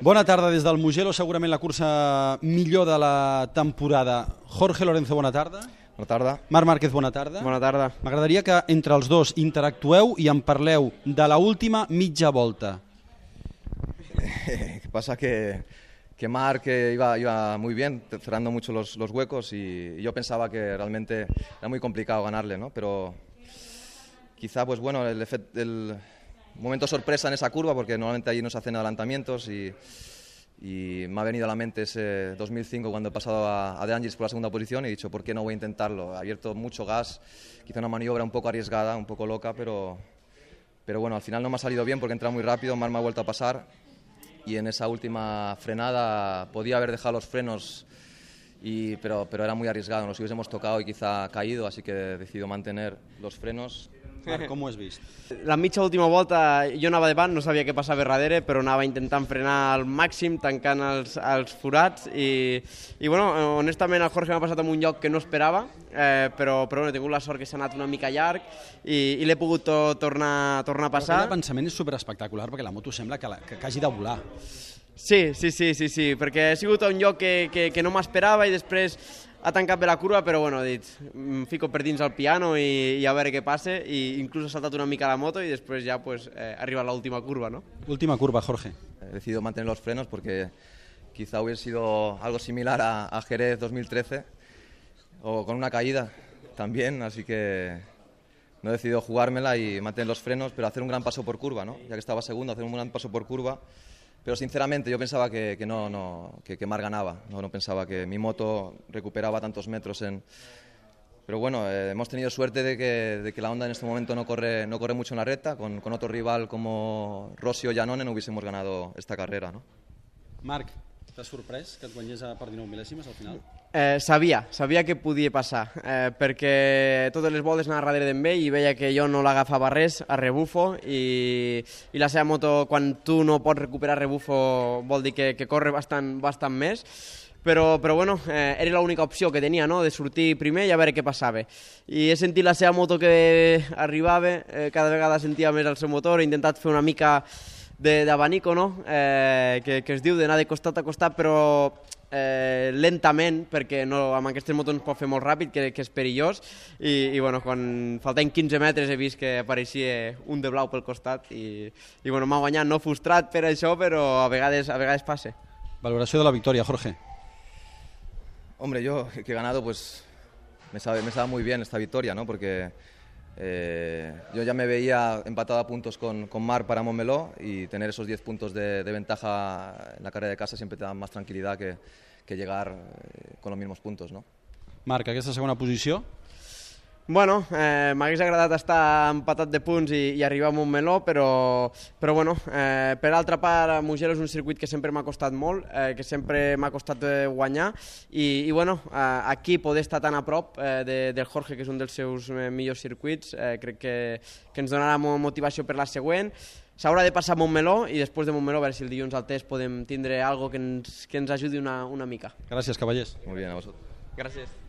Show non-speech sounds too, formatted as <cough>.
Bona tarda des del Mugello, segurament la cursa millor de la temporada. Jorge Lorenzo, bona tarda. Bona tarda. Marc Márquez, bona tarda. Bona tarda. M'agradaria que entre els dos interactueu i em parleu de la última mitja volta. <laughs> ¿Qué pasa? Que, que Marc eh, iba, iba muy bien, cerrando mucho los, los huecos y, y yo pensaba que realmente era muy complicado ganarle, ¿no? Pero quizá, pues bueno, el, efect- el momento sorpresa en esa curva, porque normalmente allí no se hacen adelantamientos y, me ha venido a la mente ese 2005 cuando he pasado a, De Angelis por la segunda posición y he dicho, ¿por qué no voy a intentarlo? He abierto mucho gas, quizá una maniobra un poco arriesgada, un poco loca, pero, pero bueno, al final no me ha salido bien porque entra muy rápido, Mar me ha vuelto a pasar y en esa última frenada podía haber dejado los frenos, y, pero, pero era muy arriesgado, nos hubiésemos tocado y quizá caído, así que he decidido mantener los frenos. Marc, com ho has vist? La mitja última volta jo anava davant, no sabia què passava darrere, però anava intentant frenar al màxim, tancant els, els forats i, i bueno, honestament el Jorge m'ha passat en un lloc que no esperava, eh, però, però bueno, he tingut la sort que s'ha anat una mica llarg i, i l'he pogut to, tornar, tornar a Però passar. aquell pensament és superespectacular perquè la moto sembla que, la, que, que hagi de volar. Sí, sí, sí, sí, sí, perquè ha sigut un lloc que, que, que no m'esperava i després ha tancat bé la curva, però bueno, he dit, em fico per dins el piano i, i a veure què passa, i inclús ha saltat una mica la moto i després ja pues, eh, arriba l'última curva, no? Última curva, Jorge. He decidido mantener los frenos porque quizá hubiera sido algo similar a, a Jerez 2013 o con una caída también, así que no he decidido jugármela y mantener los frenos, pero hacer un gran paso por curva, ¿no? ya que estaba segundo, hacer un gran paso por curva. Pero sinceramente yo pensaba que, que no, no, que, que Mar ganaba, no, no pensaba que mi moto recuperaba tantos metros en... Pero bueno, eh, hemos tenido suerte de que, de que la Honda en este momento no corre, no corre mucho en la recta, con, con otro rival como Rossi o Janone no hubiésemos ganado esta carrera. ¿no? Marc, t'has sorprès que et guanyés per 19 mil·lèsimes al final? Eh, sabia, sabia que podia passar, eh, perquè totes les voltes anava darrere d'en i veia que jo no l'agafava res a rebufo i, i la seva moto, quan tu no pots recuperar rebufo, vol dir que, que corre bastant, bastant més, però, però bueno, eh, era l'única opció que tenia, no?, de sortir primer i a veure què passava. I he sentit la seva moto que arribava, eh, cada vegada sentia més el seu motor, he intentat fer una mica d'abanico, no?, eh, que, que es diu d'anar de costat a costat, però eh, lentament, perquè no, amb aquestes motos no es pot fer molt ràpid, que, que és perillós, i, i bueno, quan faltaven 15 metres he vist que apareixia un de blau pel costat, i, i bueno, m'ha guanyat, no frustrat per això, però a vegades, a vegades passa. Valoració de la victòria, Jorge. Hombre, yo que he ganado, pues me sabe, me sabe muy bien esta victoria, ¿no? Porque eh, yo ya me veía empatado a puntos con, con Mar para Montmeló y tener esos 10 puntos de, de ventaja en la carrera de casa siempre te da más tranquilidad que, que llegar eh, con los mismos puntos, ¿no? Marc, aquesta segona posició? Bueno, eh, m'hagués agradat estar empatat de punts i, i arribar a Montmeló, però, però bueno, eh, per altra part, Mugello és un circuit que sempre m'ha costat molt, eh, que sempre m'ha costat eh, guanyar, i, i bueno, eh, aquí poder estar tan a prop eh, de, del Jorge, que és un dels seus eh, millors circuits, eh, crec que, que ens donarà mo- motivació per la següent. S'haurà de passar a Montmeló i després de Montmeló a veure si el dilluns al test podem tindre algo que ens, que ens ajudi una, una mica. Gràcies, cavallers. Muy bien, a vosotros. Gràcies.